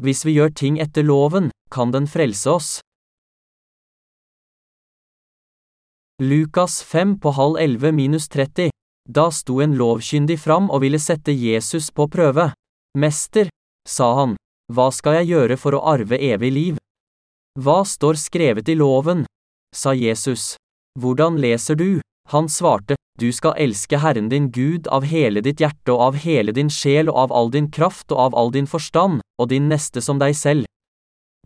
Hvis vi gjør ting etter loven, kan den frelse oss. Lukas 5 på halv 11 minus 30. Da sto en lovkyndig fram og ville sette Jesus på prøve. Mester, sa han, hva skal jeg gjøre for å arve evig liv? Hva står skrevet i loven? sa Jesus. Hvordan leser du? Han svarte, du skal elske Herren din Gud av hele ditt hjerte og av hele din sjel og av all din kraft og av all din forstand, og din neste som deg selv.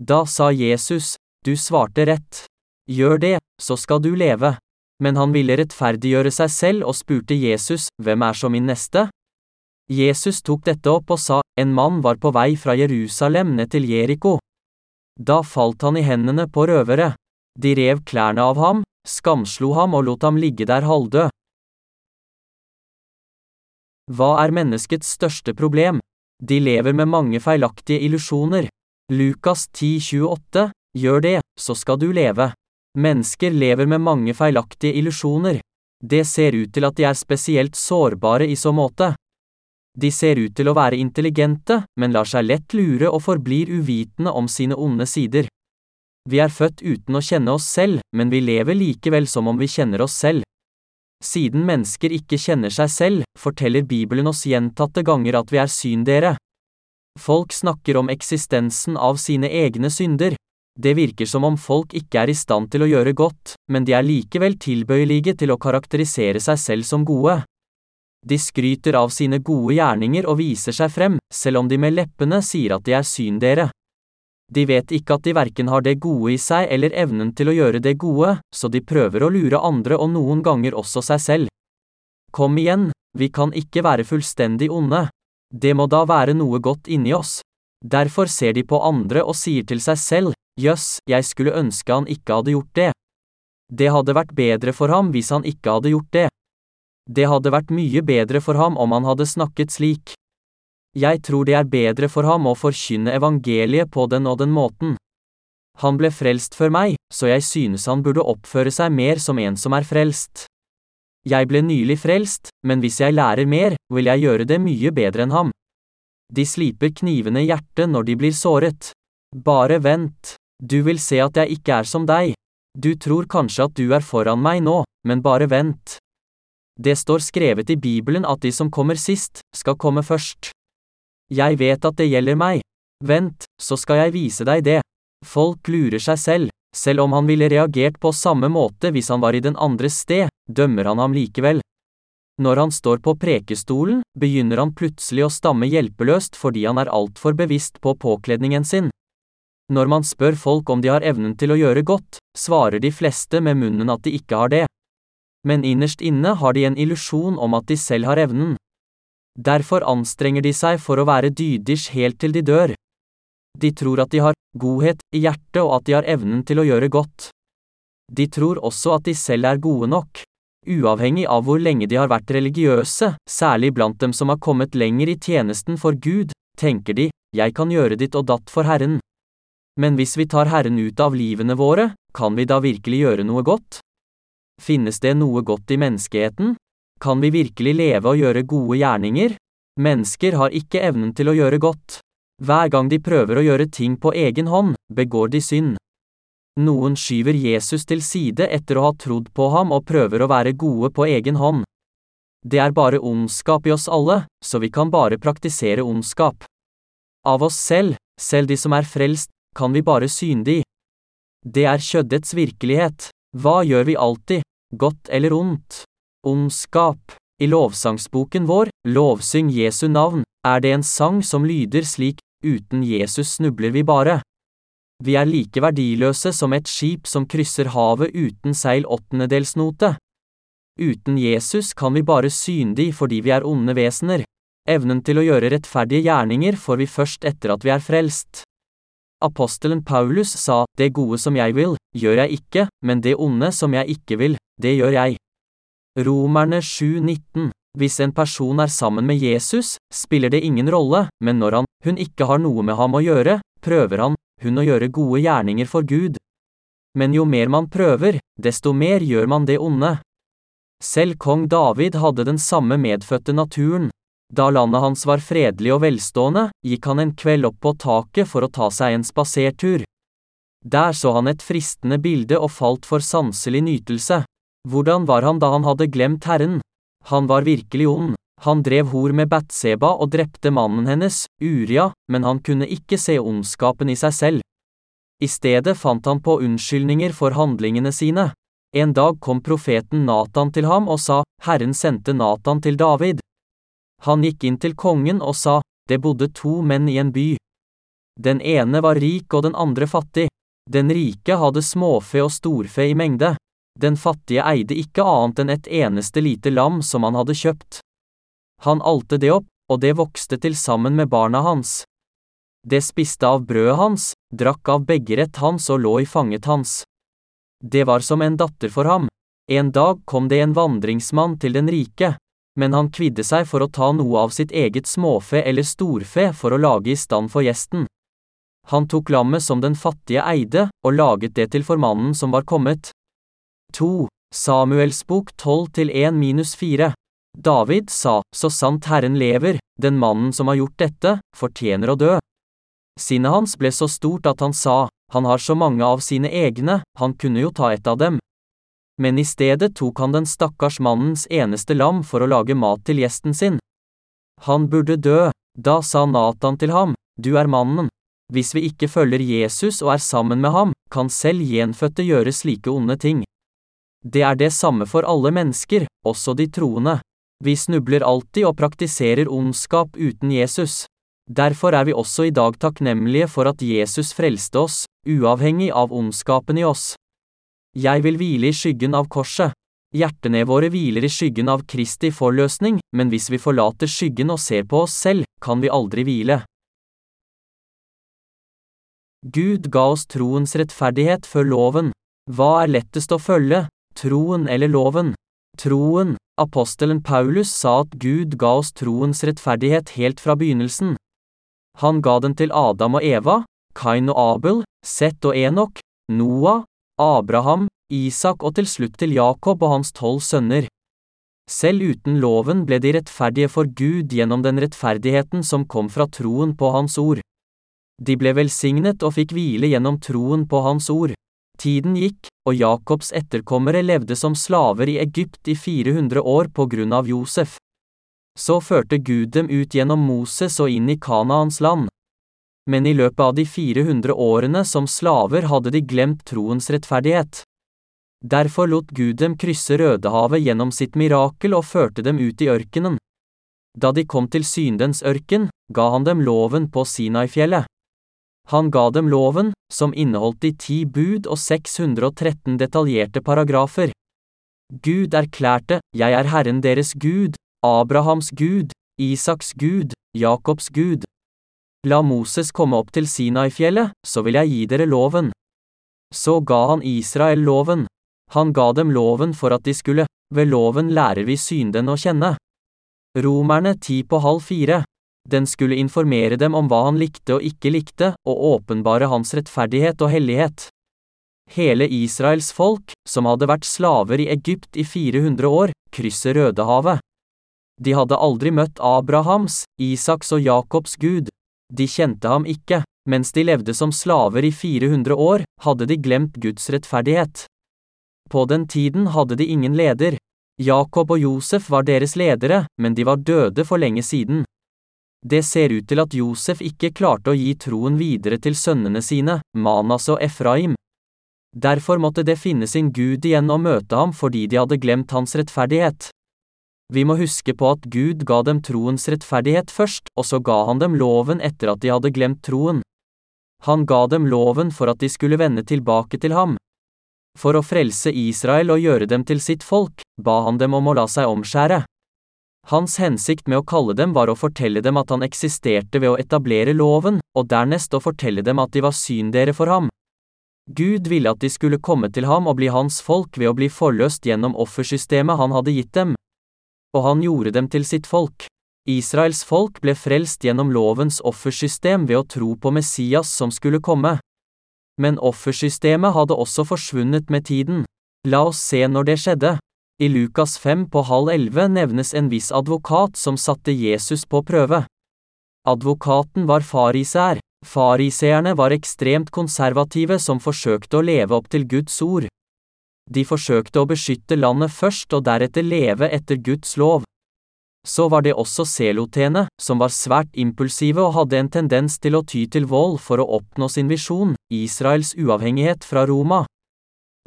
Da sa Jesus, du svarte rett. Gjør det, så skal du leve. Men han ville rettferdiggjøre seg selv og spurte Jesus, hvem er så min neste? Jesus tok dette opp og sa, en mann var på vei fra Jerusalem ned til Jeriko. Da falt han i hendene på røvere. De rev klærne av ham, skamslo ham og lot ham ligge der halvdød. Hva er menneskets største problem? De lever med mange feilaktige illusjoner. Lukas 10,28 Gjør det, så skal du leve. Mennesker lever med mange feilaktige illusjoner. Det ser ut til at de er spesielt sårbare i så måte. De ser ut til å være intelligente, men lar seg lett lure og forblir uvitende om sine onde sider. Vi er født uten å kjenne oss selv, men vi lever likevel som om vi kjenner oss selv. Siden mennesker ikke kjenner seg selv, forteller Bibelen oss gjentatte ganger at vi er syndere. Folk snakker om eksistensen av sine egne synder. Det virker som om folk ikke er i stand til å gjøre godt, men de er likevel tilbøyelige til å karakterisere seg selv som gode. De skryter av sine gode gjerninger og viser seg frem, selv om de med leppene sier at de er syndere. De vet ikke at de verken har det gode i seg eller evnen til å gjøre det gode, så de prøver å lure andre og noen ganger også seg selv. Kom igjen, vi kan ikke være fullstendig onde. Det må da være noe godt inni oss. Derfor ser de på andre og sier til seg selv, jøss, jeg skulle ønske han ikke hadde gjort det. Det hadde vært bedre for ham hvis han ikke hadde gjort det. Det hadde vært mye bedre for ham om han hadde snakket slik. Jeg tror det er bedre for ham å forkynne evangeliet på den og den måten. Han ble frelst før meg, så jeg synes han burde oppføre seg mer som en som er frelst. Jeg ble nylig frelst, men hvis jeg lærer mer, vil jeg gjøre det mye bedre enn ham. De sliper knivene i hjertet når de blir såret. Bare vent. Du vil se at jeg ikke er som deg. Du tror kanskje at du er foran meg nå, men bare vent. Det står skrevet i Bibelen at de som kommer sist, skal komme først. Jeg vet at det gjelder meg. Vent, så skal jeg vise deg det. Folk lurer seg selv. Selv om han ville reagert på samme måte hvis han var i den andres sted, dømmer han ham likevel. Når han står på prekestolen, begynner han plutselig å stamme hjelpeløst fordi han er altfor bevisst på påkledningen sin. Når man spør folk om de har evnen til å gjøre godt, svarer de fleste med munnen at de ikke har det. Men innerst inne har de en illusjon om at de selv har evnen. Derfor anstrenger de seg for å være dydish helt til de dør. De tror at de har godhet i hjertet og at de har evnen til å gjøre godt. De tror også at de selv er gode nok. Uavhengig av hvor lenge de har vært religiøse, særlig blant dem som har kommet lenger i tjenesten for Gud, tenker de, jeg kan gjøre ditt og datt for Herren. Men hvis vi tar Herren ut av livene våre, kan vi da virkelig gjøre noe godt? Finnes det noe godt i menneskeheten? Kan vi virkelig leve og gjøre gode gjerninger? Mennesker har ikke evnen til å gjøre godt. Hver gang de prøver å gjøre ting på egen hånd, begår de synd. Noen skyver Jesus til side etter å ha trodd på ham og prøver å være gode på egen hånd. Det er bare ondskap i oss alle, så vi kan bare praktisere ondskap. Av oss selv, selv de som er frelst, kan vi bare syndig. Det er kjøddets virkelighet. Hva gjør vi alltid, godt eller ondt? Ondskap. I lovsangsboken vår, Lovsyng Jesu navn, er det en sang som lyder slik, uten Jesus snubler vi bare. Vi er like verdiløse som et skip som krysser havet uten seil åttendedelsnote. Uten Jesus kan vi bare syndig fordi vi er onde vesener. Evnen til å gjøre rettferdige gjerninger får vi først etter at vi er frelst. Apostelen Paulus sa, Det gode som jeg vil, gjør jeg ikke, men det onde som jeg ikke vil, det gjør jeg. Romerne 7,19 Hvis en person er sammen med Jesus, spiller det ingen rolle, men når han, hun ikke har noe med ham å gjøre, prøver han, hun å gjøre gode gjerninger for Gud. Men jo mer man prøver, desto mer gjør man det onde. Selv kong David hadde den samme medfødte naturen. Da landet hans var fredelig og velstående, gikk han en kveld opp på taket for å ta seg en spasertur. Der så han et fristende bilde og falt for sanselig nytelse. Hvordan var han da han hadde glemt Herren? Han var virkelig ond. Han drev hor med Batseba og drepte mannen hennes, Uria, men han kunne ikke se ondskapen i seg selv. I stedet fant han på unnskyldninger for handlingene sine. En dag kom profeten Natan til ham og sa, Herren sendte Natan til David. Han gikk inn til kongen og sa, det bodde to menn i en by. Den ene var rik og den andre fattig. Den rike hadde småfe og storfe i mengde. Den fattige eide ikke annet enn et eneste lite lam som han hadde kjøpt. Han alte det opp, og det vokste til sammen med barna hans. Det spiste av brødet hans, drakk av beggerett hans og lå i fanget hans. Det var som en datter for ham. En dag kom det en vandringsmann til den rike, men han kvidde seg for å ta noe av sitt eget småfe eller storfe for å lage i stand for gjesten. Han tok lammet som den fattige eide, og laget det til for mannen som var kommet. 2. Samuels bok 12 1 4 David sa, så sant Herren lever, den mannen som har gjort dette, fortjener å dø. Sinnet hans ble så stort at han sa, han har så mange av sine egne, han kunne jo ta et av dem. Men i stedet tok han den stakkars mannens eneste lam for å lage mat til gjesten sin. Han burde dø, da sa Natan til ham, du er mannen. Hvis vi ikke følger Jesus og er sammen med ham, kan selv gjenfødte gjøre slike onde ting. Det er det samme for alle mennesker, også de troende. Vi snubler alltid og praktiserer ondskap uten Jesus. Derfor er vi også i dag takknemlige for at Jesus frelste oss, uavhengig av ondskapen i oss. Jeg vil hvile i skyggen av korset. Hjertene våre hviler i skyggen av Kristi forløsning, men hvis vi forlater skyggen og ser på oss selv, kan vi aldri hvile. Gud ga oss troens rettferdighet før loven. Hva er lettest å følge, troen eller loven? Troen. Apostelen Paulus sa at Gud ga oss troens rettferdighet helt fra begynnelsen. Han ga den til Adam og Eva, Kain og Abel, Seth og Enok, Noah, Abraham, Isak og til slutt til Jakob og hans tolv sønner. Selv uten loven ble de rettferdige for Gud gjennom den rettferdigheten som kom fra troen på Hans ord. De ble velsignet og fikk hvile gjennom troen på Hans ord. Tiden gikk, og Jakobs etterkommere levde som slaver i Egypt i 400 år på grunn av Josef. Så førte Gud dem ut gjennom Moses og inn i Kanaans land. Men i løpet av de 400 årene som slaver hadde de glemt troens rettferdighet. Derfor lot Gud dem krysse Rødehavet gjennom sitt mirakel og førte dem ut i ørkenen. Da de kom til Syndens ørken, ga han dem loven på Sinai-fjellet. Han ga dem loven, som inneholdt de ti bud og 613 detaljerte paragrafer. Gud erklærte, Jeg er Herren deres Gud, Abrahams Gud, Isaks Gud, Jakobs Gud. La Moses komme opp til Sinai-fjellet, så vil jeg gi dere loven. Så ga han Israel loven. Han ga dem loven for at de skulle, ved loven lærer vi synden å kjenne. Romerne ti på halv fire. Den skulle informere dem om hva han likte og ikke likte, og åpenbare hans rettferdighet og hellighet. Hele Israels folk, som hadde vært slaver i Egypt i 400 år, krysser Rødehavet. De hadde aldri møtt Abrahams, Isaks og Jakobs Gud. De kjente ham ikke, mens de levde som slaver i 400 år, hadde de glemt Guds rettferdighet. På den tiden hadde de ingen leder. Jakob og Josef var deres ledere, men de var døde for lenge siden. Det ser ut til at Josef ikke klarte å gi troen videre til sønnene sine, Manas og Efraim. Derfor måtte det finne sin Gud igjen og møte ham fordi de hadde glemt hans rettferdighet. Vi må huske på at Gud ga dem troens rettferdighet først, og så ga han dem loven etter at de hadde glemt troen. Han ga dem loven for at de skulle vende tilbake til ham. For å frelse Israel og gjøre dem til sitt folk, ba han dem om å la seg omskjære. Hans hensikt med å kalle dem var å fortelle dem at han eksisterte ved å etablere loven, og dernest å fortelle dem at de var syndere for ham. Gud ville at de skulle komme til ham og bli hans folk ved å bli forløst gjennom offersystemet han hadde gitt dem. Og han gjorde dem til sitt folk. Israels folk ble frelst gjennom lovens offersystem ved å tro på Messias som skulle komme. Men offersystemet hadde også forsvunnet med tiden. La oss se når det skjedde. I Lukas 5 på halv elleve nevnes en viss advokat som satte Jesus på prøve. Advokaten var fariseer. Fariseerne var ekstremt konservative som forsøkte å leve opp til Guds ord. De forsøkte å beskytte landet først og deretter leve etter Guds lov. Så var det også selotene, som var svært impulsive og hadde en tendens til å ty til vold for å oppnå sin visjon, Israels uavhengighet fra Roma.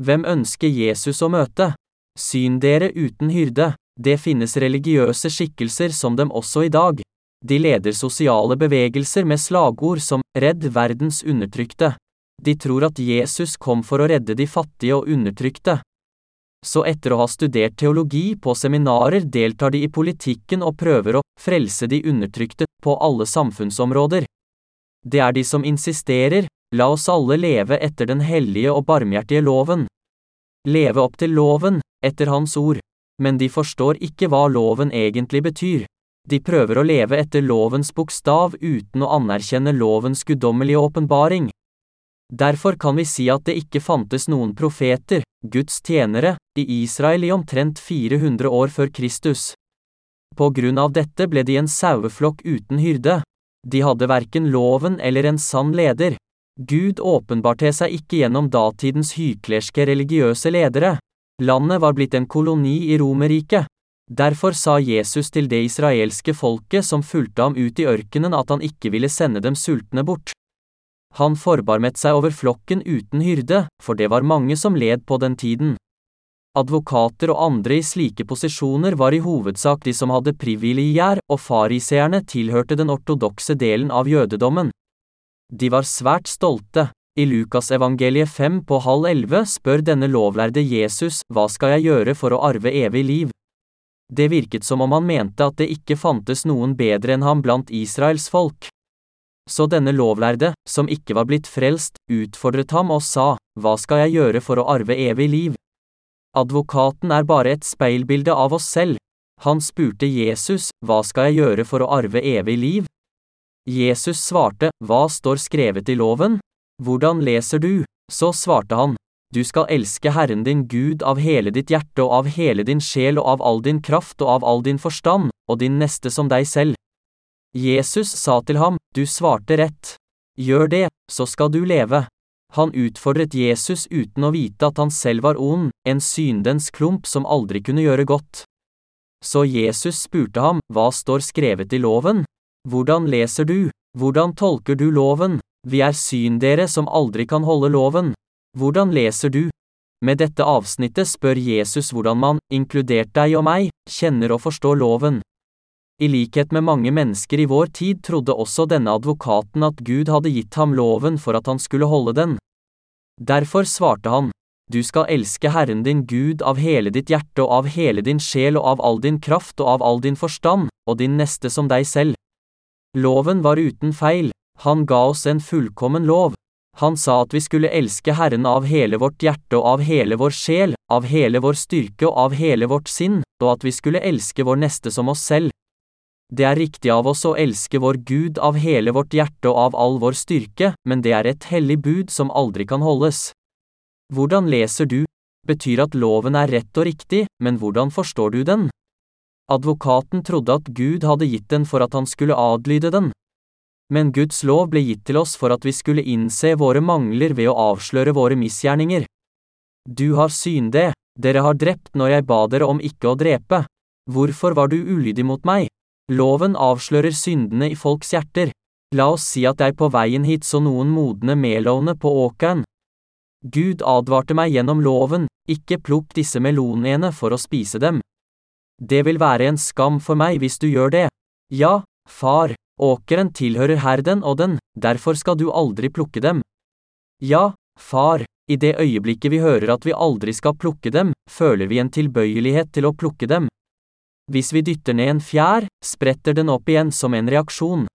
Hvem ønsker Jesus å møte? Syn dere uten hyrde, det finnes religiøse skikkelser som dem også i dag. De leder sosiale bevegelser med slagord som Redd verdens undertrykte. De tror at Jesus kom for å redde de fattige og undertrykte så etter å ha studert teologi på seminarer deltar de i politikken og prøver å frelse de undertrykte på alle samfunnsområder. Det er de som insisterer, la oss alle leve etter den hellige og barmhjertige loven. Leve opp til loven, etter Hans ord. Men de forstår ikke hva loven egentlig betyr. De prøver å leve etter lovens bokstav uten å anerkjenne lovens guddommelige åpenbaring. Derfor kan vi si at det ikke fantes noen profeter, Guds tjenere, i Israel i omtrent 400 år før Kristus. På grunn av dette ble de en saueflokk uten hyrde. De hadde verken loven eller en sann leder. Gud åpenbarte seg ikke gjennom datidens hyklerske religiøse ledere. Landet var blitt en koloni i Romerriket. Derfor sa Jesus til det israelske folket som fulgte ham ut i ørkenen at han ikke ville sende dem sultne bort. Han forbarmet seg over flokken uten hyrde, for det var mange som led på den tiden. Advokater og andre i slike posisjoner var i hovedsak de som hadde privilegier, og fariseerne tilhørte den ortodokse delen av jødedommen. De var svært stolte. I Lukasevangeliet 5 på halv elleve spør denne lovlærde Jesus, hva skal jeg gjøre for å arve evig liv? Det virket som om han mente at det ikke fantes noen bedre enn ham blant Israels folk. Så denne lovlærde, som ikke var blitt frelst, utfordret ham og sa, Hva skal jeg gjøre for å arve evig liv? Advokaten er bare et speilbilde av oss selv. Han spurte Jesus, Hva skal jeg gjøre for å arve evig liv? Jesus svarte, Hva står skrevet i loven? Hvordan leser du? Så svarte han, Du skal elske Herren din Gud av hele ditt hjerte og av hele din sjel og av all din kraft og av all din forstand, og din neste som deg selv. Jesus sa til ham, Du svarte rett. Gjør det, så skal du leve. Han utfordret Jesus uten å vite at han selv var ond, en syndens klump som aldri kunne gjøre godt. Så Jesus spurte ham, Hva står skrevet i loven? Hvordan leser du? Hvordan tolker du loven? Vi er syn dere som aldri kan holde loven. Hvordan leser du? Med dette avsnittet spør Jesus hvordan man, inkludert deg og meg, kjenner og forstår loven. I likhet med mange mennesker i vår tid trodde også denne advokaten at Gud hadde gitt ham loven for at han skulle holde den. Derfor svarte han, Du skal elske Herren din Gud av hele ditt hjerte og av hele din sjel og av all din kraft og av all din forstand, og din neste som deg selv. Loven var uten feil, han ga oss en fullkommen lov. Han sa at vi skulle elske Herren av hele vårt hjerte og av hele vår sjel, av hele vår styrke og av hele vårt sinn, og at vi skulle elske vår neste som oss selv. Det er riktig av oss å elske vår Gud av hele vårt hjerte og av all vår styrke, men det er et hellig bud som aldri kan holdes. Hvordan leser du? Betyr at loven er rett og riktig, men hvordan forstår du den? Advokaten trodde at Gud hadde gitt den for at han skulle adlyde den. Men Guds lov ble gitt til oss for at vi skulle innse våre mangler ved å avsløre våre misgjerninger. Du har syndet, dere har drept når jeg ba dere om ikke å drepe. Hvorfor var du ulydig mot meg? Loven avslører syndene i folks hjerter. La oss si at jeg på veien hit så noen modne melovne på åkeren. Gud advarte meg gjennom loven, ikke plukk disse melonene for å spise dem. Det vil være en skam for meg hvis du gjør det. Ja, far, åkeren tilhører herden og den, derfor skal du aldri plukke dem. Ja, far, i det øyeblikket vi hører at vi aldri skal plukke dem, føler vi en tilbøyelighet til å plukke dem. Hvis vi dytter ned en fjær, spretter den opp igjen som en reaksjon.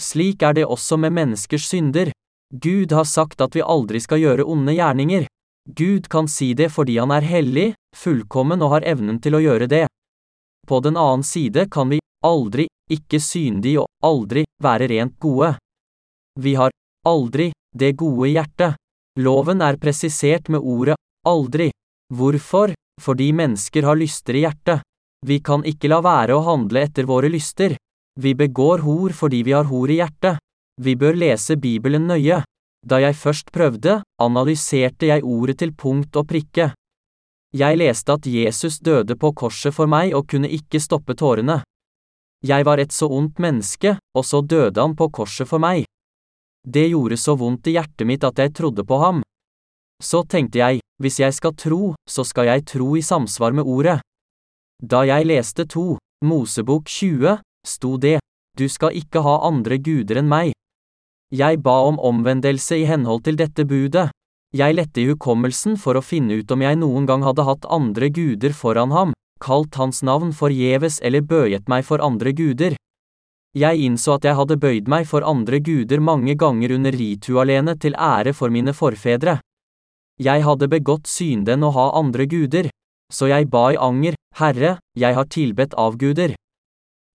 Slik er det også med menneskers synder. Gud har sagt at vi aldri skal gjøre onde gjerninger. Gud kan si det fordi han er hellig, fullkommen og har evnen til å gjøre det. På den annen side kan vi aldri, ikke syndig og aldri, være rent gode. Vi har aldri det gode hjertet. Loven er presisert med ordet aldri. Hvorfor? fordi mennesker har lyster i hjertet. Vi kan ikke la være å handle etter våre lyster. Vi begår hor fordi vi har hor i hjertet. Vi bør lese Bibelen nøye. Da jeg først prøvde, analyserte jeg ordet til punkt og prikke. Jeg leste at Jesus døde på korset for meg og kunne ikke stoppe tårene. Jeg var et så ondt menneske, og så døde han på korset for meg. Det gjorde så vondt i hjertet mitt at jeg trodde på ham. Så tenkte jeg, hvis jeg skal tro, så skal jeg tro i samsvar med ordet. Da jeg leste to, Mosebok 20, sto det, du skal ikke ha andre guder enn meg. Jeg ba om omvendelse i henhold til dette budet. Jeg lette i hukommelsen for å finne ut om jeg noen gang hadde hatt andre guder foran ham, kalt hans navn forgjeves eller bøyet meg for andre guder. Jeg innså at jeg hadde bøyd meg for andre guder mange ganger under ritualene til ære for mine forfedre. Jeg hadde begått synden å ha andre guder, så jeg ba i anger, Herre, jeg har tilbedt avguder.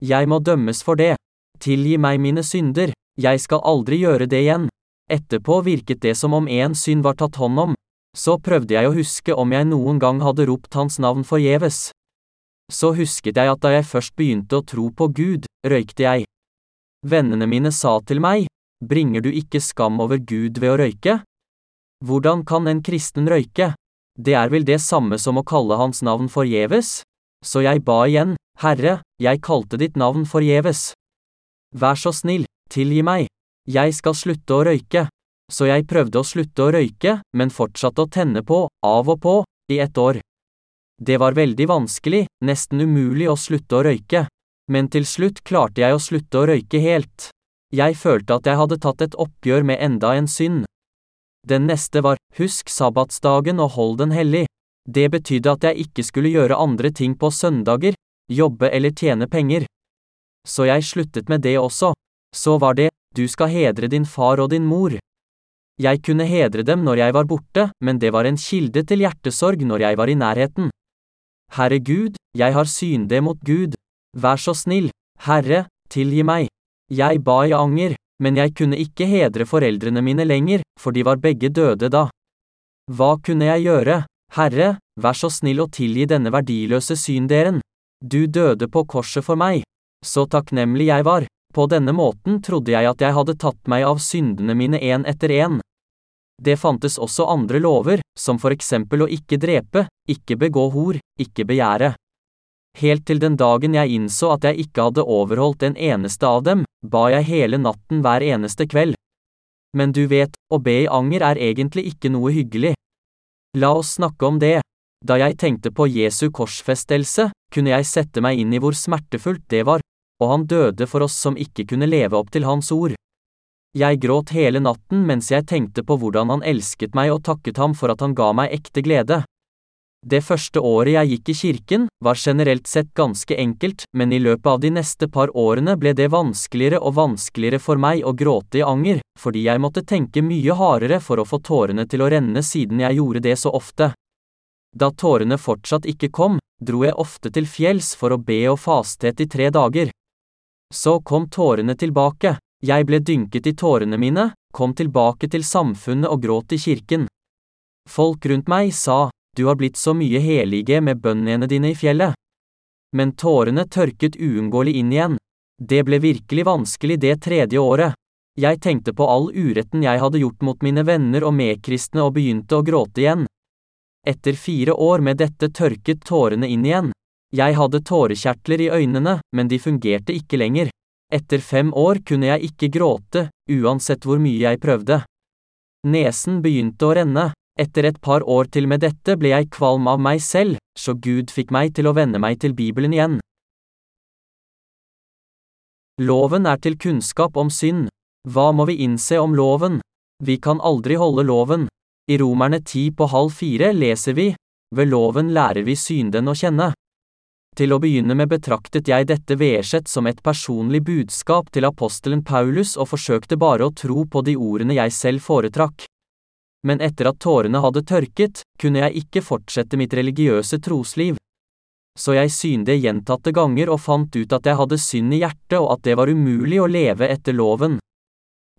Jeg må dømmes for det. Tilgi meg mine synder, jeg skal aldri gjøre det igjen. Etterpå virket det som om en synd var tatt hånd om. Så prøvde jeg å huske om jeg noen gang hadde ropt hans navn forgjeves. Så husket jeg at da jeg først begynte å tro på Gud, røykte jeg. Vennene mine sa til meg, bringer du ikke skam over Gud ved å røyke? Hvordan kan en kristen røyke? Det er vel det samme som å kalle hans navn forgjeves? Så jeg ba igjen, Herre, jeg kalte ditt navn forgjeves. Vær så snill, tilgi meg. Jeg skal slutte å røyke. Så jeg prøvde å slutte å røyke, men fortsatte å tenne på, av og på, i ett år. Det var veldig vanskelig, nesten umulig å slutte å røyke. Men til slutt klarte jeg å slutte å røyke helt. Jeg følte at jeg hadde tatt et oppgjør med enda en synd. Den neste var, husk sabbatsdagen og hold den hellig. Det betydde at jeg ikke skulle gjøre andre ting på søndager, jobbe eller tjene penger. Så jeg sluttet med det også. Så var det, du skal hedre din far og din mor. Jeg kunne hedre dem når jeg var borte, men det var en kilde til hjertesorg når jeg var i nærheten. Herre Gud, jeg har synde mot Gud. Vær så snill, Herre, tilgi meg. Jeg ba i anger, men jeg kunne ikke hedre foreldrene mine lenger, for de var begge døde da. Hva kunne jeg gjøre? Herre, vær så snill å tilgi denne verdiløse synderen. Du døde på korset for meg. Så takknemlig jeg var. På denne måten trodde jeg at jeg hadde tatt meg av syndene mine én etter én. Det fantes også andre lover, som for eksempel å ikke drepe, ikke begå hor, ikke begjære. Helt til den dagen jeg innså at jeg ikke hadde overholdt en eneste av dem, ba jeg hele natten hver eneste kveld. Men du vet, å be i anger er egentlig ikke noe hyggelig. La oss snakke om det. Da jeg tenkte på Jesu korsfestelse, kunne jeg sette meg inn i hvor smertefullt det var, og han døde for oss som ikke kunne leve opp til hans ord. Jeg gråt hele natten mens jeg tenkte på hvordan han elsket meg og takket ham for at han ga meg ekte glede. Det første året jeg gikk i kirken, var generelt sett ganske enkelt, men i løpet av de neste par årene ble det vanskeligere og vanskeligere for meg å gråte i anger, fordi jeg måtte tenke mye hardere for å få tårene til å renne siden jeg gjorde det så ofte. Da tårene fortsatt ikke kom, dro jeg ofte til fjells for å be og faste i tre dager. Så kom tårene tilbake, jeg ble dynket i tårene mine, kom tilbake til samfunnet og gråt i kirken. Folk rundt meg sa, du har blitt så mye helige med bønnene dine i fjellet. Men tårene tørket uunngåelig inn igjen. Det ble virkelig vanskelig det tredje året. Jeg tenkte på all uretten jeg hadde gjort mot mine venner og medkristne og begynte å gråte igjen. Etter fire år med dette tørket tårene inn igjen. Jeg hadde tårekjertler i øynene, men de fungerte ikke lenger. Etter fem år kunne jeg ikke gråte, uansett hvor mye jeg prøvde. Nesen begynte å renne. Etter et par år til med dette ble jeg kvalm av meg selv, så Gud fikk meg til å vende meg til Bibelen igjen. Loven er til kunnskap om synd. Hva må vi innse om loven? Vi kan aldri holde loven. I Romerne ti på halv fire leser vi, ved loven lærer vi synden å kjenne. Til å begynne med betraktet jeg dette vedsett som et personlig budskap til apostelen Paulus og forsøkte bare å tro på de ordene jeg selv foretrakk. Men etter at tårene hadde tørket, kunne jeg ikke fortsette mitt religiøse trosliv. Så jeg synde gjentatte ganger og fant ut at jeg hadde synd i hjertet og at det var umulig å leve etter loven.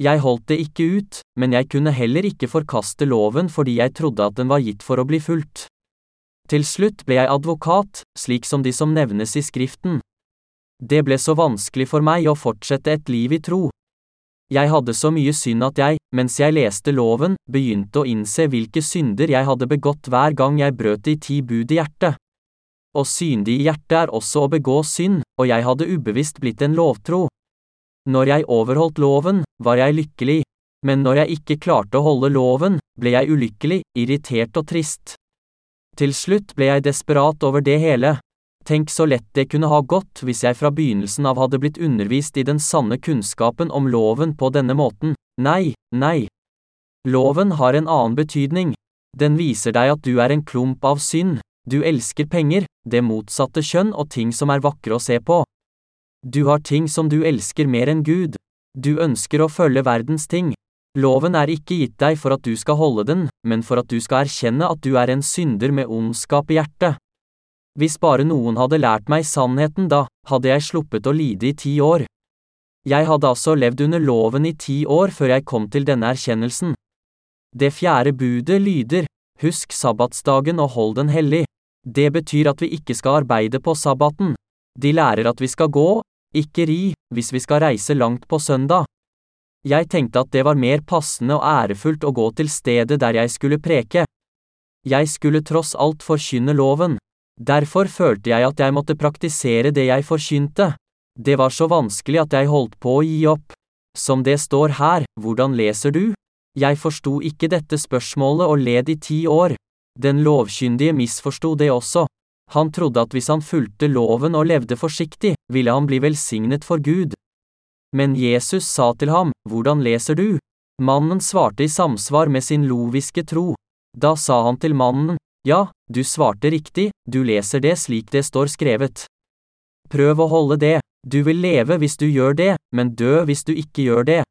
Jeg holdt det ikke ut, men jeg kunne heller ikke forkaste loven fordi jeg trodde at den var gitt for å bli fulgt. Til slutt ble jeg advokat, slik som de som nevnes i Skriften. Det ble så vanskelig for meg å fortsette et liv i tro. Jeg hadde så mye synd at jeg, mens jeg leste loven, begynte å innse hvilke synder jeg hadde begått hver gang jeg brøt de ti bud i hjertet. Å synde i hjertet er også å begå synd, og jeg hadde ubevisst blitt en lovtro. Når jeg overholdt loven, var jeg lykkelig, men når jeg ikke klarte å holde loven, ble jeg ulykkelig, irritert og trist. Til slutt ble jeg desperat over det hele. Tenk så lett det kunne ha gått hvis jeg fra begynnelsen av hadde blitt undervist i den sanne kunnskapen om loven på denne måten. Nei, nei. Loven har en annen betydning. Den viser deg at du er en klump av synd, du elsker penger, det motsatte kjønn og ting som er vakre å se på. Du har ting som du elsker mer enn Gud. Du ønsker å følge verdens ting. Loven er ikke gitt deg for at du skal holde den, men for at du skal erkjenne at du er en synder med ondskap i hjertet. Hvis bare noen hadde lært meg sannheten da, hadde jeg sluppet å lide i ti år. Jeg hadde altså levd under loven i ti år før jeg kom til denne erkjennelsen. Det fjerde budet lyder, husk sabbatsdagen og hold den hellig. Det betyr at vi ikke skal arbeide på sabbaten. De lærer at vi skal gå, ikke ri, hvis vi skal reise langt på søndag. Jeg tenkte at det var mer passende og ærefullt å gå til stedet der jeg skulle preke. Jeg skulle tross alt forkynne loven. Derfor følte jeg at jeg måtte praktisere det jeg forkynte. Det var så vanskelig at jeg holdt på å gi opp. Som det står her, hvordan leser du? Jeg forsto ikke dette spørsmålet og led i ti år. Den lovkyndige misforsto det også. Han trodde at hvis han fulgte loven og levde forsiktig, ville han bli velsignet for Gud. Men Jesus sa til ham, Hvordan leser du? Mannen svarte i samsvar med sin loviske tro. Da sa han til mannen, Ja, du svarte riktig, du leser det slik det står skrevet. Prøv å holde det, du vil leve hvis du gjør det, men dø hvis du ikke gjør det.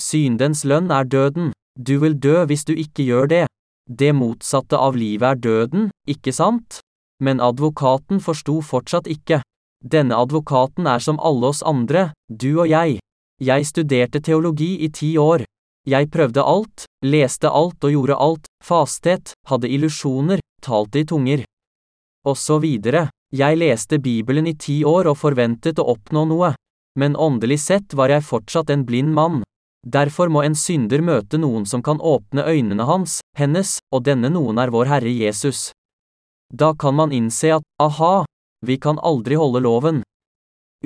Syndens lønn er døden, du vil dø hvis du ikke gjør det. Det motsatte av livet er døden, ikke sant? Men advokaten forsto fortsatt ikke. Denne advokaten er som alle oss andre, du og jeg. Jeg studerte teologi i ti år. Jeg prøvde alt, leste alt og gjorde alt, fastet, hadde illusjoner, talte i tunger. Og så videre. Jeg leste Bibelen i ti år og forventet å oppnå noe. Men åndelig sett var jeg fortsatt en blind mann. Derfor må en synder møte noen som kan åpne øynene hans, hennes, og denne noen er vår Herre Jesus. Da kan man innse at, aha, vi kan aldri holde loven.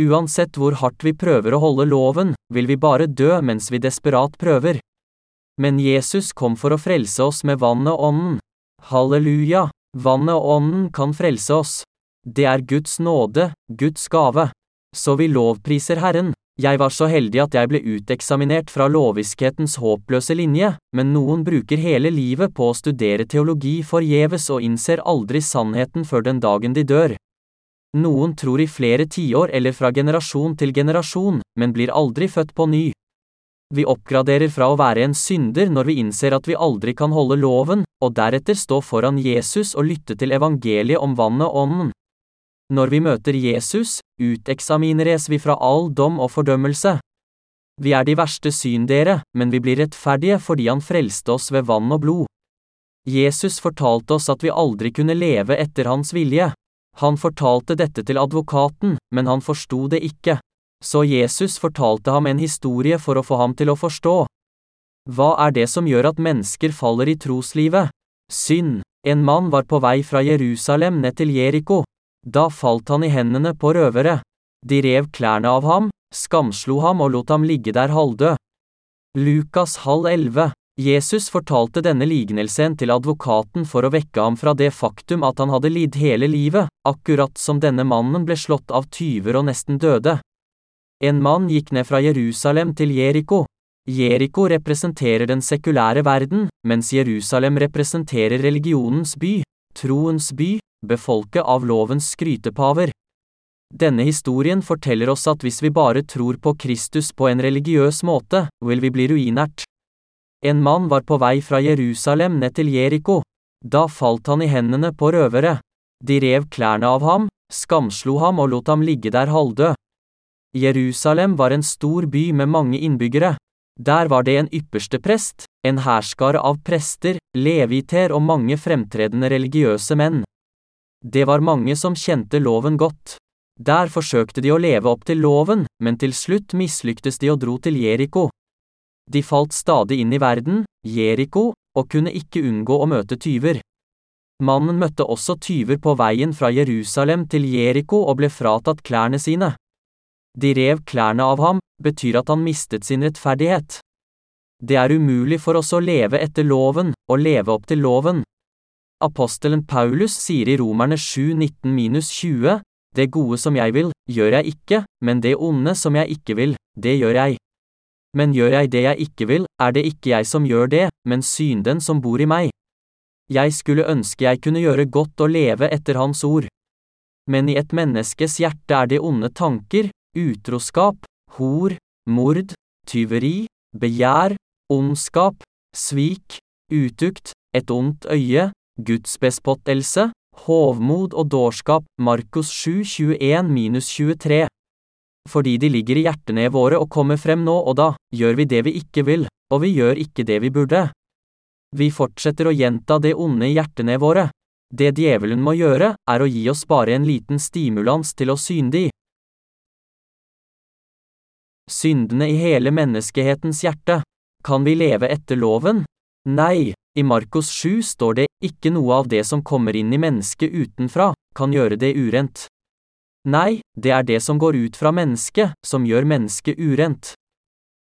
Uansett hvor hardt vi prøver å holde loven, vil vi bare dø mens vi desperat prøver. Men Jesus kom for å frelse oss med vannet og ånden. Halleluja! Vannet og ånden kan frelse oss. Det er Guds nåde, Guds gave. Så vi lovpriser Herren. Jeg var så heldig at jeg ble uteksaminert fra loviskhetens håpløse linje, men noen bruker hele livet på å studere teologi forgjeves og innser aldri sannheten før den dagen de dør. Noen tror i flere tiår eller fra generasjon til generasjon, men blir aldri født på ny. Vi oppgraderer fra å være en synder når vi innser at vi aldri kan holde loven, og deretter stå foran Jesus og lytte til evangeliet om vannet og ånden. Når vi møter Jesus, uteksamineres vi fra all dom og fordømmelse. Vi er de verste syndere, men vi blir rettferdige fordi han frelste oss ved vann og blod. Jesus fortalte oss at vi aldri kunne leve etter hans vilje. Han fortalte dette til advokaten, men han forsto det ikke. Så Jesus fortalte ham en historie for å få ham til å forstå. Hva er det som gjør at mennesker faller i troslivet? Synd. En mann var på vei fra Jerusalem ned til Jeriko. Da falt han i hendene på røvere. De rev klærne av ham, skamslo ham og lot ham ligge der halvdød. Lukas halv elleve. Jesus fortalte denne lignelsen til advokaten for å vekke ham fra det faktum at han hadde lidd hele livet, akkurat som denne mannen ble slått av tyver og nesten døde. En mann gikk ned fra Jerusalem til Jeriko. Jeriko representerer den sekulære verden, mens Jerusalem representerer religionens by, troens by, befolket av lovens skrytepaver. Denne historien forteller oss at hvis vi bare tror på Kristus på en religiøs måte, vil vi bli ruinert. En mann var på vei fra Jerusalem ned til Jeriko. Da falt han i hendene på røvere. De rev klærne av ham, skamslo ham og lot ham ligge der halvdød. Jerusalem var en stor by med mange innbyggere. Der var det en ypperste prest, en hærskare av prester, leviter og mange fremtredende religiøse menn. Det var mange som kjente loven godt. Der forsøkte de å leve opp til loven, men til slutt mislyktes de og dro til Jeriko. De falt stadig inn i verden, Jeriko, og kunne ikke unngå å møte tyver. Mannen møtte også tyver på veien fra Jerusalem til Jeriko og ble fratatt klærne sine. De rev klærne av ham, betyr at han mistet sin rettferdighet. Det er umulig for oss å leve etter loven, og leve opp til loven. Apostelen Paulus sier i Romerne 7,19-20, det gode som jeg vil, gjør jeg ikke, men det onde som jeg ikke vil, det gjør jeg. Men gjør jeg det jeg ikke vil, er det ikke jeg som gjør det, men synden som bor i meg. Jeg skulle ønske jeg kunne gjøre godt og leve etter Hans ord. Men i et menneskes hjerte er det onde tanker, utroskap, hor, mord, tyveri, begjær, ondskap, svik, utukt, et ondt øye, gudsbespottelse, hovmod og dårskap, Markus 7, 21-23. Fordi de ligger i hjertene våre og kommer frem nå og da, gjør vi det vi ikke vil, og vi gjør ikke det vi burde. Vi fortsetter å gjenta det onde i hjertene våre. Det djevelen må gjøre, er å gi oss bare en liten stimulans til å synde i. Syndene i hele menneskehetens hjerte. Kan vi leve etter loven? Nei, i Markus 7 står det ikke noe av det som kommer inn i mennesket utenfra, kan gjøre det urent. Nei, det er det som går ut fra mennesket, som gjør mennesket urent.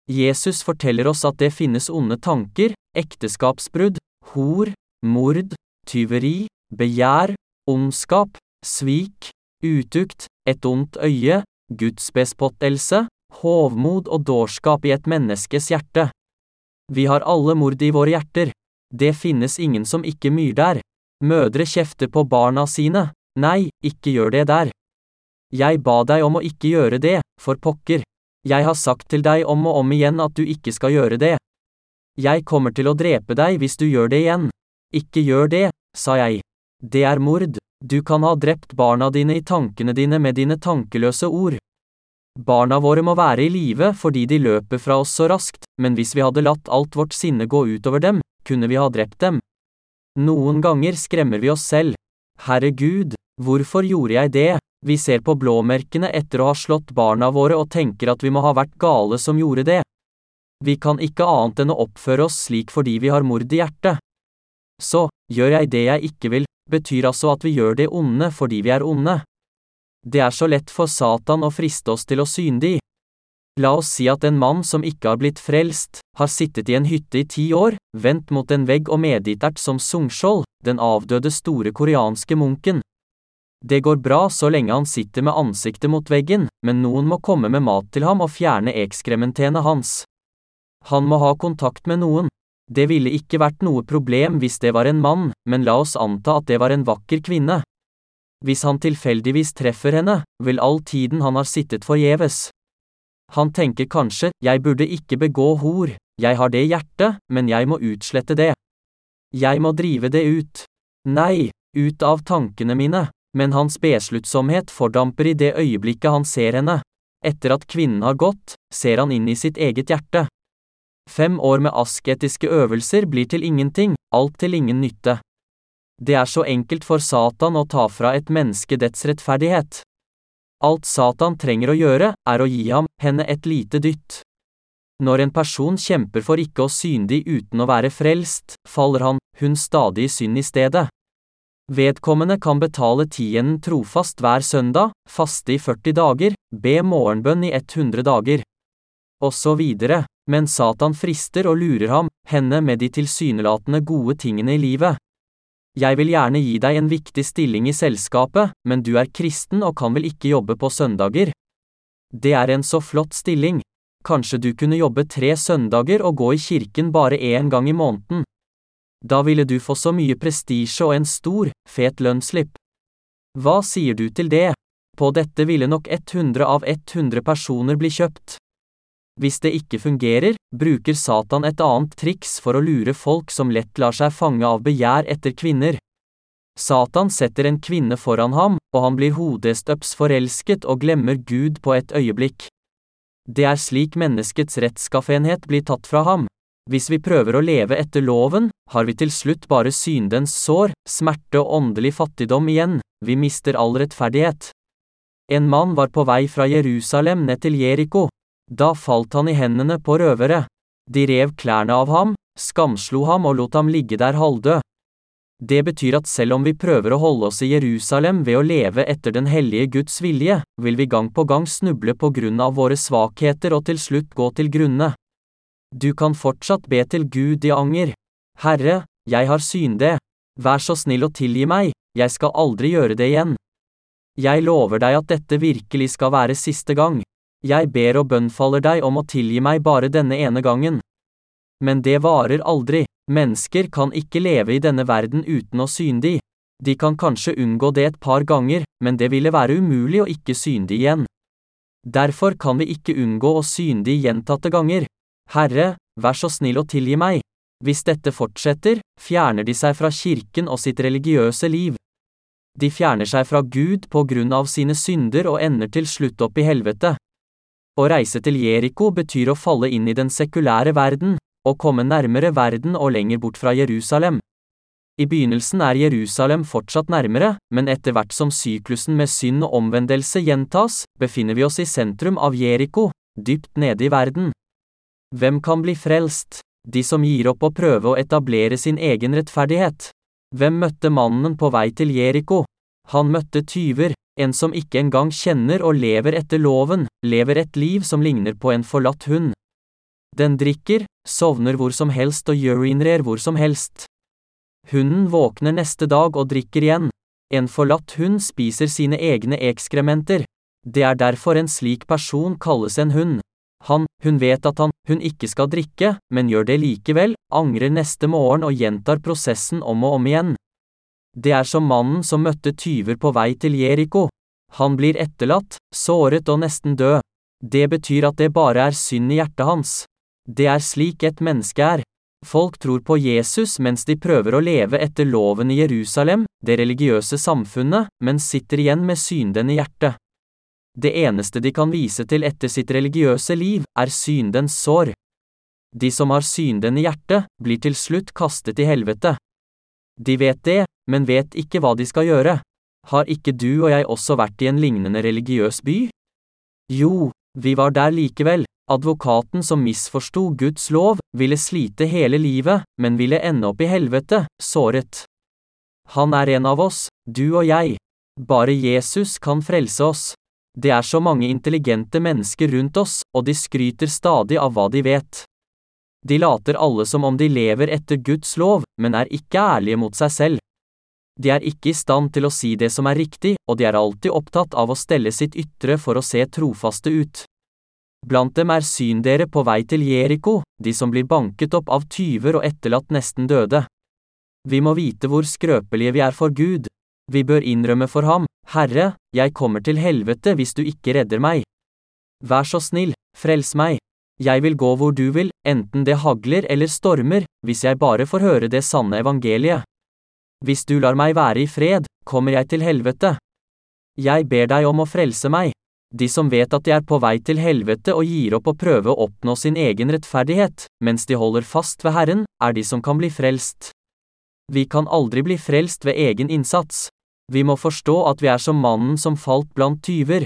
Jesus forteller oss at det finnes onde tanker, ekteskapsbrudd, hor, mord, tyveri, begjær, ondskap, svik, utukt, et ondt øye, gudsbespottelse, hovmod og dårskap i et menneskes hjerte. Vi har alle mord i våre hjerter. Det finnes ingen som ikke myr der. Mødre kjefter på barna sine. Nei, ikke gjør det der. Jeg ba deg om å ikke gjøre det, for pokker. Jeg har sagt til deg om og om igjen at du ikke skal gjøre det. Jeg kommer til å drepe deg hvis du gjør det igjen. Ikke gjør det, sa jeg. Det er mord. Du kan ha drept barna dine i tankene dine med dine tankeløse ord. Barna våre må være i live fordi de løper fra oss så raskt, men hvis vi hadde latt alt vårt sinne gå utover dem, kunne vi ha drept dem. Noen ganger skremmer vi oss selv. Herre Gud, hvorfor gjorde jeg det? Vi ser på blåmerkene etter å ha slått barna våre og tenker at vi må ha vært gale som gjorde det. Vi kan ikke annet enn å oppføre oss slik fordi vi har mord i hjertet. Så, gjør jeg det jeg ikke vil, betyr altså at vi gjør det onde fordi vi er onde. Det er så lett for Satan å friste oss til å synde i. La oss si at en mann som ikke har blitt frelst, har sittet i en hytte i ti år, vendt mot en vegg og meditert som Sungskjold, den avdøde store koreanske munken. Det går bra så lenge han sitter med ansiktet mot veggen, men noen må komme med mat til ham og fjerne ekskrementene hans. Han må ha kontakt med noen. Det ville ikke vært noe problem hvis det var en mann, men la oss anta at det var en vakker kvinne. Hvis han tilfeldigvis treffer henne, vil all tiden han har sittet forgjeves. Han tenker kanskje, jeg burde ikke begå hor, jeg har det hjertet, men jeg må utslette det. Jeg må drive det ut. Nei, ut av tankene mine, men hans besluttsomhet fordamper i det øyeblikket han ser henne. Etter at kvinnen har gått, ser han inn i sitt eget hjerte. Fem år med asketiske øvelser blir til ingenting, alt til ingen nytte. Det er så enkelt for Satan å ta fra et menneske dets rettferdighet. Alt Satan trenger å gjøre, er å gi ham, henne et lite dytt. Når en person kjemper for ikke å syndig uten å være frelst, faller han, hun stadig i synd i stedet. Vedkommende kan betale tienden trofast hver søndag, faste i 40 dager, be morgenbønn i 100 dager. Og så videre, men Satan frister og lurer ham, henne med de tilsynelatende gode tingene i livet. Jeg vil gjerne gi deg en viktig stilling i selskapet, men du er kristen og kan vel ikke jobbe på søndager? Det er en så flott stilling. Kanskje du kunne jobbe tre søndager og gå i kirken bare én gang i måneden. Da ville du få så mye prestisje og en stor, fet lønnsslipp. Hva sier du til det? På dette ville nok 100 av 100 personer bli kjøpt. Hvis det ikke fungerer, bruker Satan et annet triks for å lure folk som lett lar seg fange av begjær etter kvinner. Satan setter en kvinne foran ham, og han blir hodestøps forelsket og glemmer Gud på et øyeblikk. Det er slik menneskets rettskaffenhet blir tatt fra ham. Hvis vi prøver å leve etter loven, har vi til slutt bare syndens sår, smerte og åndelig fattigdom igjen, vi mister all rettferdighet. En mann var på vei fra Jerusalem ned til Jeriko. Da falt han i hendene på røvere. De rev klærne av ham, skamslo ham og lot ham ligge der halvdød. Det betyr at selv om vi prøver å holde oss i Jerusalem ved å leve etter den hellige Guds vilje, vil vi gang på gang snuble på grunn av våre svakheter og til slutt gå til grunne. Du kan fortsatt be til Gud i anger. Herre, jeg har syndet. Vær så snill å tilgi meg, jeg skal aldri gjøre det igjen. Jeg lover deg at dette virkelig skal være siste gang. Jeg ber og bønnfaller deg om å tilgi meg bare denne ene gangen. Men det varer aldri. Mennesker kan ikke leve i denne verden uten å synde. De kan kanskje unngå det et par ganger, men det ville være umulig å ikke synde igjen. Derfor kan vi ikke unngå å synde gjentatte ganger. Herre, vær så snill å tilgi meg. Hvis dette fortsetter, fjerner de seg fra kirken og sitt religiøse liv. De fjerner seg fra Gud på grunn av sine synder og ender til slutt opp i helvete. Å reise til Jeriko betyr å falle inn i den sekulære verden, å komme nærmere verden og lenger bort fra Jerusalem. I begynnelsen er Jerusalem fortsatt nærmere, men etter hvert som syklusen med synd og omvendelse gjentas, befinner vi oss i sentrum av Jeriko, dypt nede i verden. Hvem kan bli frelst? De som gir opp å prøve å etablere sin egen rettferdighet. Hvem møtte mannen på vei til Jeriko? Han møtte tyver, en som ikke engang kjenner og lever etter loven, lever et liv som ligner på en forlatt hund. Den drikker, sovner hvor som helst og urinerer hvor som helst. Hunden våkner neste dag og drikker igjen. En forlatt hund spiser sine egne ekskrementer. Det er derfor en slik person kalles en hund. Han, hun vet at han, hun ikke skal drikke, men gjør det likevel, angrer neste morgen og gjentar prosessen om og om igjen. Det er som mannen som møtte tyver på vei til Jeriko. Han blir etterlatt, såret og nesten død. Det betyr at det bare er synd i hjertet hans. Det er slik et menneske er. Folk tror på Jesus mens de prøver å leve etter loven i Jerusalem, det religiøse samfunnet, men sitter igjen med synden i hjertet. Det eneste de kan vise til etter sitt religiøse liv, er syndens sår. De som har synden i hjertet, blir til slutt kastet i helvete. De vet det, men vet ikke hva de skal gjøre. Har ikke du og jeg også vært i en lignende religiøs by? Jo, vi var der likevel. Advokaten som misforsto Guds lov, ville slite hele livet, men ville ende opp i helvete, såret. Han er en av oss, du og jeg. Bare Jesus kan frelse oss. Det er så mange intelligente mennesker rundt oss, og de skryter stadig av hva de vet. De later alle som om de lever etter Guds lov, men er ikke ærlige mot seg selv. De er ikke i stand til å si det som er riktig, og de er alltid opptatt av å stelle sitt ytre for å se trofaste ut. Blant dem er syndere på vei til Jeriko, de som blir banket opp av tyver og etterlatt nesten døde. Vi må vite hvor skrøpelige vi er for Gud. Vi bør innrømme for ham, Herre, jeg kommer til helvete hvis du ikke redder meg. Vær så snill, frels meg. Jeg vil gå hvor du vil, enten det hagler eller stormer, hvis jeg bare får høre det sanne evangeliet. Hvis du lar meg være i fred, kommer jeg til helvete. Jeg ber deg om å frelse meg. De som vet at de er på vei til helvete og gir opp å prøve å oppnå sin egen rettferdighet, mens de holder fast ved Herren, er de som kan bli frelst. Vi kan aldri bli frelst ved egen innsats. Vi må forstå at vi er som mannen som falt blant tyver,